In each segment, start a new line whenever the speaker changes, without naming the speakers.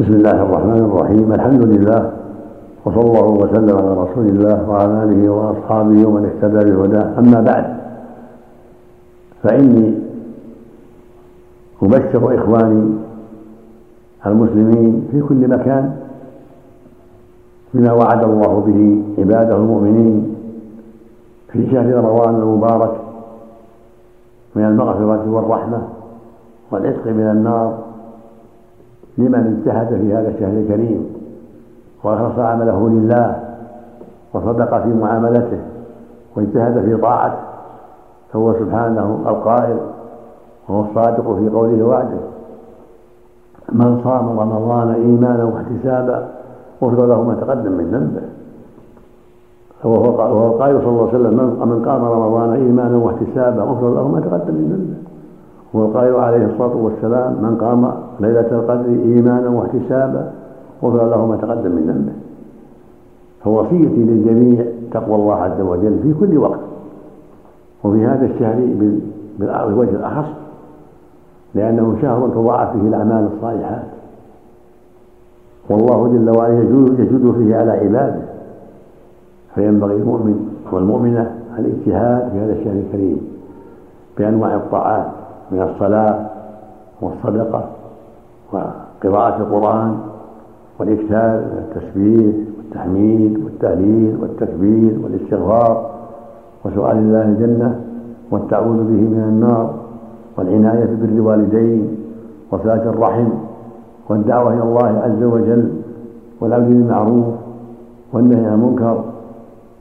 بسم الله الرحمن الرحيم. الحمد لله وصلى الله وسلم على رسول الله وعلى آله وأصحابه ومن اهتدى بهداه. أما بعد فإني أبشر إخواني المسلمين في كل مكان بما وعد الله به عباده المؤمنين في شهر رمضان المبارك من المغفرة والرحمة والعتق من النار لمن اجتهد في هذا الشهر الكريم وأخلص عمله لله وصدق في معاملته واجتهد في طاعته فهو سبحانه القائل وهو الصادق في قوله وعده. من صام رمضان إيمانا واحتسابا غفر له ما تقدم من ذنبه. وهو القائل صلى الله عليه وسلم من قام رمضان إيمانا واحتسابا غفر له ما تقدم من ذنبه. هو القائل عليه الصلاة والسلام من قام ليلة القدر إيمانا واحتسابا غفر له ما تقدم من ذنبه. فوصيتي للجميع تقوى الله عز وجل في كل وقت. وفي هذا الشهر بالوجه الأخص لأنه شهر تضاعف فيه الأعمال الصالحات. والله جل وعلا يجود فيه على عباده. فينبغي المؤمن والمؤمنة الاجتهاد في هذا الشهر الكريم بأنواع الطاعات. من الصلاة والصدقة وقراءة القرآن والإكثار من التسبيح والتحميد والتهليل والتكبير والاستغفار وسؤال الله الجنة والتعوذ به من النار والعناية ببر الوالدين وصلاة الرحم والدعوة إلى الله عز وجل والأمر بالمعروف والنهي عن المنكر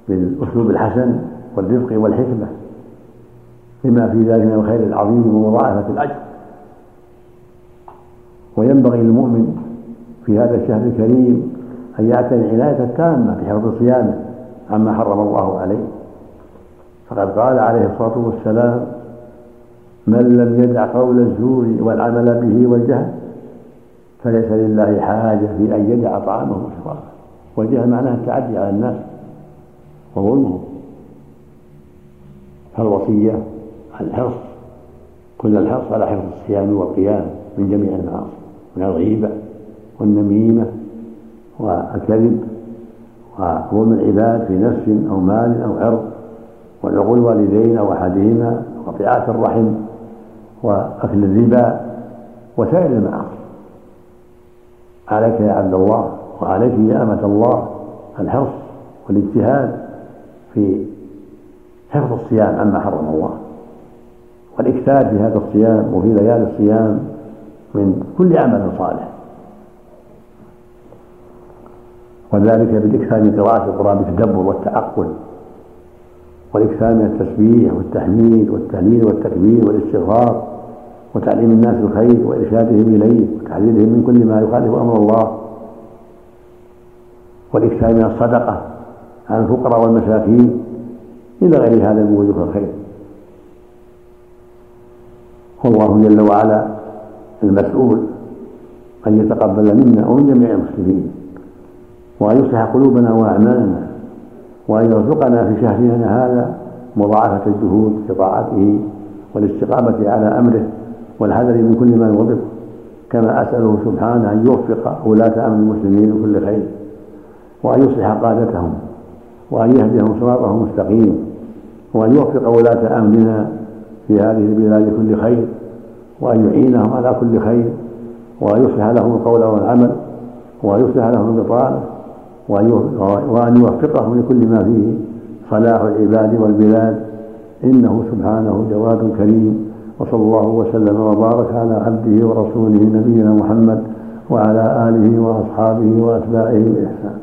بالأسلوب الحسن والرفق والحكمة لما في ذلك من الخير العظيم ومضاعفة الأجر. وينبغي للمؤمن في هذا الشهر الكريم أن يعتني العناية التامة بحفظ صيامه عما حرم الله عليه. فقد قال عليه الصلاة والسلام من لم يدع قول الزور والعمل به والجهل فليس لله حاجة في أن يدع طعامه وشرابه. والجهل معناه التعدي على الناس وظلمهم. فالوصية الحرص. كل الحرص على حفظ الصيام والقيام من جميع المعاصي من الغيبة والنميمة والكذب وظلم العباد في نفس أو مال أو عرض والعقول الوالدين أو أحدهما وقطيعة الرحم وأكل الربا وسائر المعاصي. عليك يا عبد الله وعليك يا أمة الله الحرص والاجتهاد في حفظ الصيام عما حرم الله. والإكثار في هذا الصيام وفي ليالي الصيام من كل عمل صالح. وذلك بالإكثار من قراءة القرآن بالتدبر والتعقل والإكثار من التسبيح والتحميد والتهليل والتكبير والاستغفار وتعليم الناس الخير وإرشادهم إليه وتحذيرهم من كل ما يخالف أمر الله. والإكثار من الصدقة على الفقراء والمساكين إلى غير هذا من وجوه الخير. والله جل وعلا المسؤول أن يتقبل منا ومن جميع المسلمين وأن يصلح قلوبنا وأعمالنا وأن يرزقنا في شهرنا هذا مضاعفة الجهود في طاعته والاستقامة على أمره والحذر من كل ما يغضب كما أسأله سبحانه أن يوفق ولاة أمر المسلمين لكل خير وأن يصلح قادتهم وأن يهديهم صراطه المستقيم وأن يوفق ولاة أمرنا في هذه البلاد كل خير وأن يعينهم على كل خير وأن يصلح لهم القول والعمل وأن يصلح لهم البطانة وأن يوفقهم لكل ما فيه صلاح العباد والبلاد. إنه سبحانه جواد كريم وصلى الله وسلم وبارك على عبده ورسوله نبينا محمد وعلى آله وأصحابه وأتباعه بإحسان.